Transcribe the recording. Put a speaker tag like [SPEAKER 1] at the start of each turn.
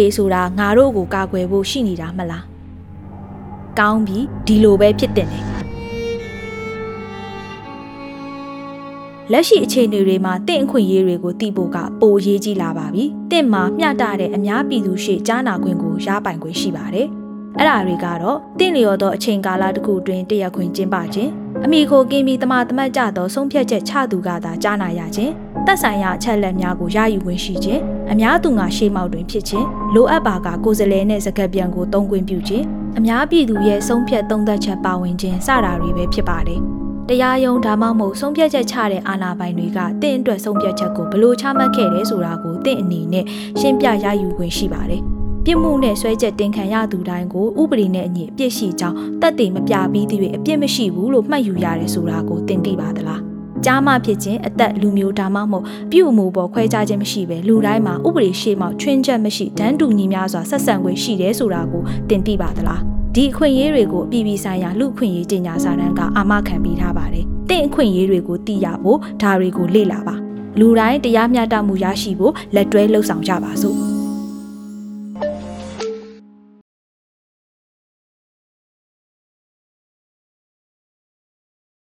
[SPEAKER 1] ဒေဆိုတာငါတို့ကိုကာကွယ်ဖို့ရှိနေတာမလားကောင်းပြီဒီလိုပဲဖြစ်တဲ့တယ်လက်ရှိအခြေအနေတွေမှာတင့်အခွင့်အရေးတွေကိုသိဖို့ကပိုအရေးကြီးလာပါပြီ။တင့်မှာမျှတတဲ့အများပြည်သူရှေ့ကြားနာခွင့်ကိုရပိုင်ခွင့်ရှိပါတယ်။အဲ့ဒါတွေကတော့တင့်လျော်သောအချိန်ကာလတစ်ခုအတွင်းတရားခွင့်ကျင်းပခြင်း အမိခိုကင်းပြီးတမတမတ်ကြသောဆုံးဖြတ်ချက်ချသူကသာကြားနာရခြင်းသက်ဆိုင်ရာအချက်လက်များကိုရယူခွင့်ရှိခြင်းအများသူငါရှေးမောက်တွင်ဖြစ်ခြင်းလိုအပ်ပါကကိုယ်စလဲနဲ့စကပ်ပြန်ကိုတုံးခွင့်ပြုခြင်းအများပြည်သူရဲ့ဆုံးဖြတ်သုံးသက်ချက်ပါဝင်ခြင်းစတာတွေပဲဖြစ်ပါတယ်။တရားရုံးဒါမှမဟုတ်ဆုံးဖြတ်ချက်ချတဲ့အာဏာပိုင်တွေကတင့်အတွက်ဆုံးဖြတ်ချက်ကိုဘယ်လိုချမှတ်ခဲ့တယ်ဆိုတာကိုတင့်အနေနဲ့ရှင်းပြရယူခွင့်ရှိပါတယ်။ ပြစ်မှုနဲ့ဆွဲချက်တင်ခံရသူတိုင်းကိုဥပဒေနဲ့အညီအပြစ်ရှိကြောင်းတက်တည်မပြပြီးသည့်အပြစ်မရှိဘူးလို့မှတ်ယူရတယ်ဆိုတာကိုတင်သိပါသလား။ကြားမှဖြစ်ခြင်းအသက်လူမျိုးဒါမှမဟုတ်ပြုမှုပေါ်ခွဲခြားခြင်းမရှိပဲလူတိုင်းမှာဥပဒေရှိမှချွင်းချက်မရှိတန်းတူညီများစွာဆက်ဆံခွင့်ရှိတယ်ဆိုတာကိုတင်သိပါသလား။ဒီအခွင့်အရေးတွေကိုအပြည်ပြည်ဆိုင်ရာလူအခွင့်အရေးကြေညာစာတမ်းကအာမခံပေးထားပါတယ်။တင့်အခွင့်အရေးတွေကိုသိရဖို့ဒါတွေကိုလေ့လာပါ။လူတိုင်းတရားမျှတမှုရရှိဖို့လက်တွဲလှုပ်ဆောင်ကြပါစို့။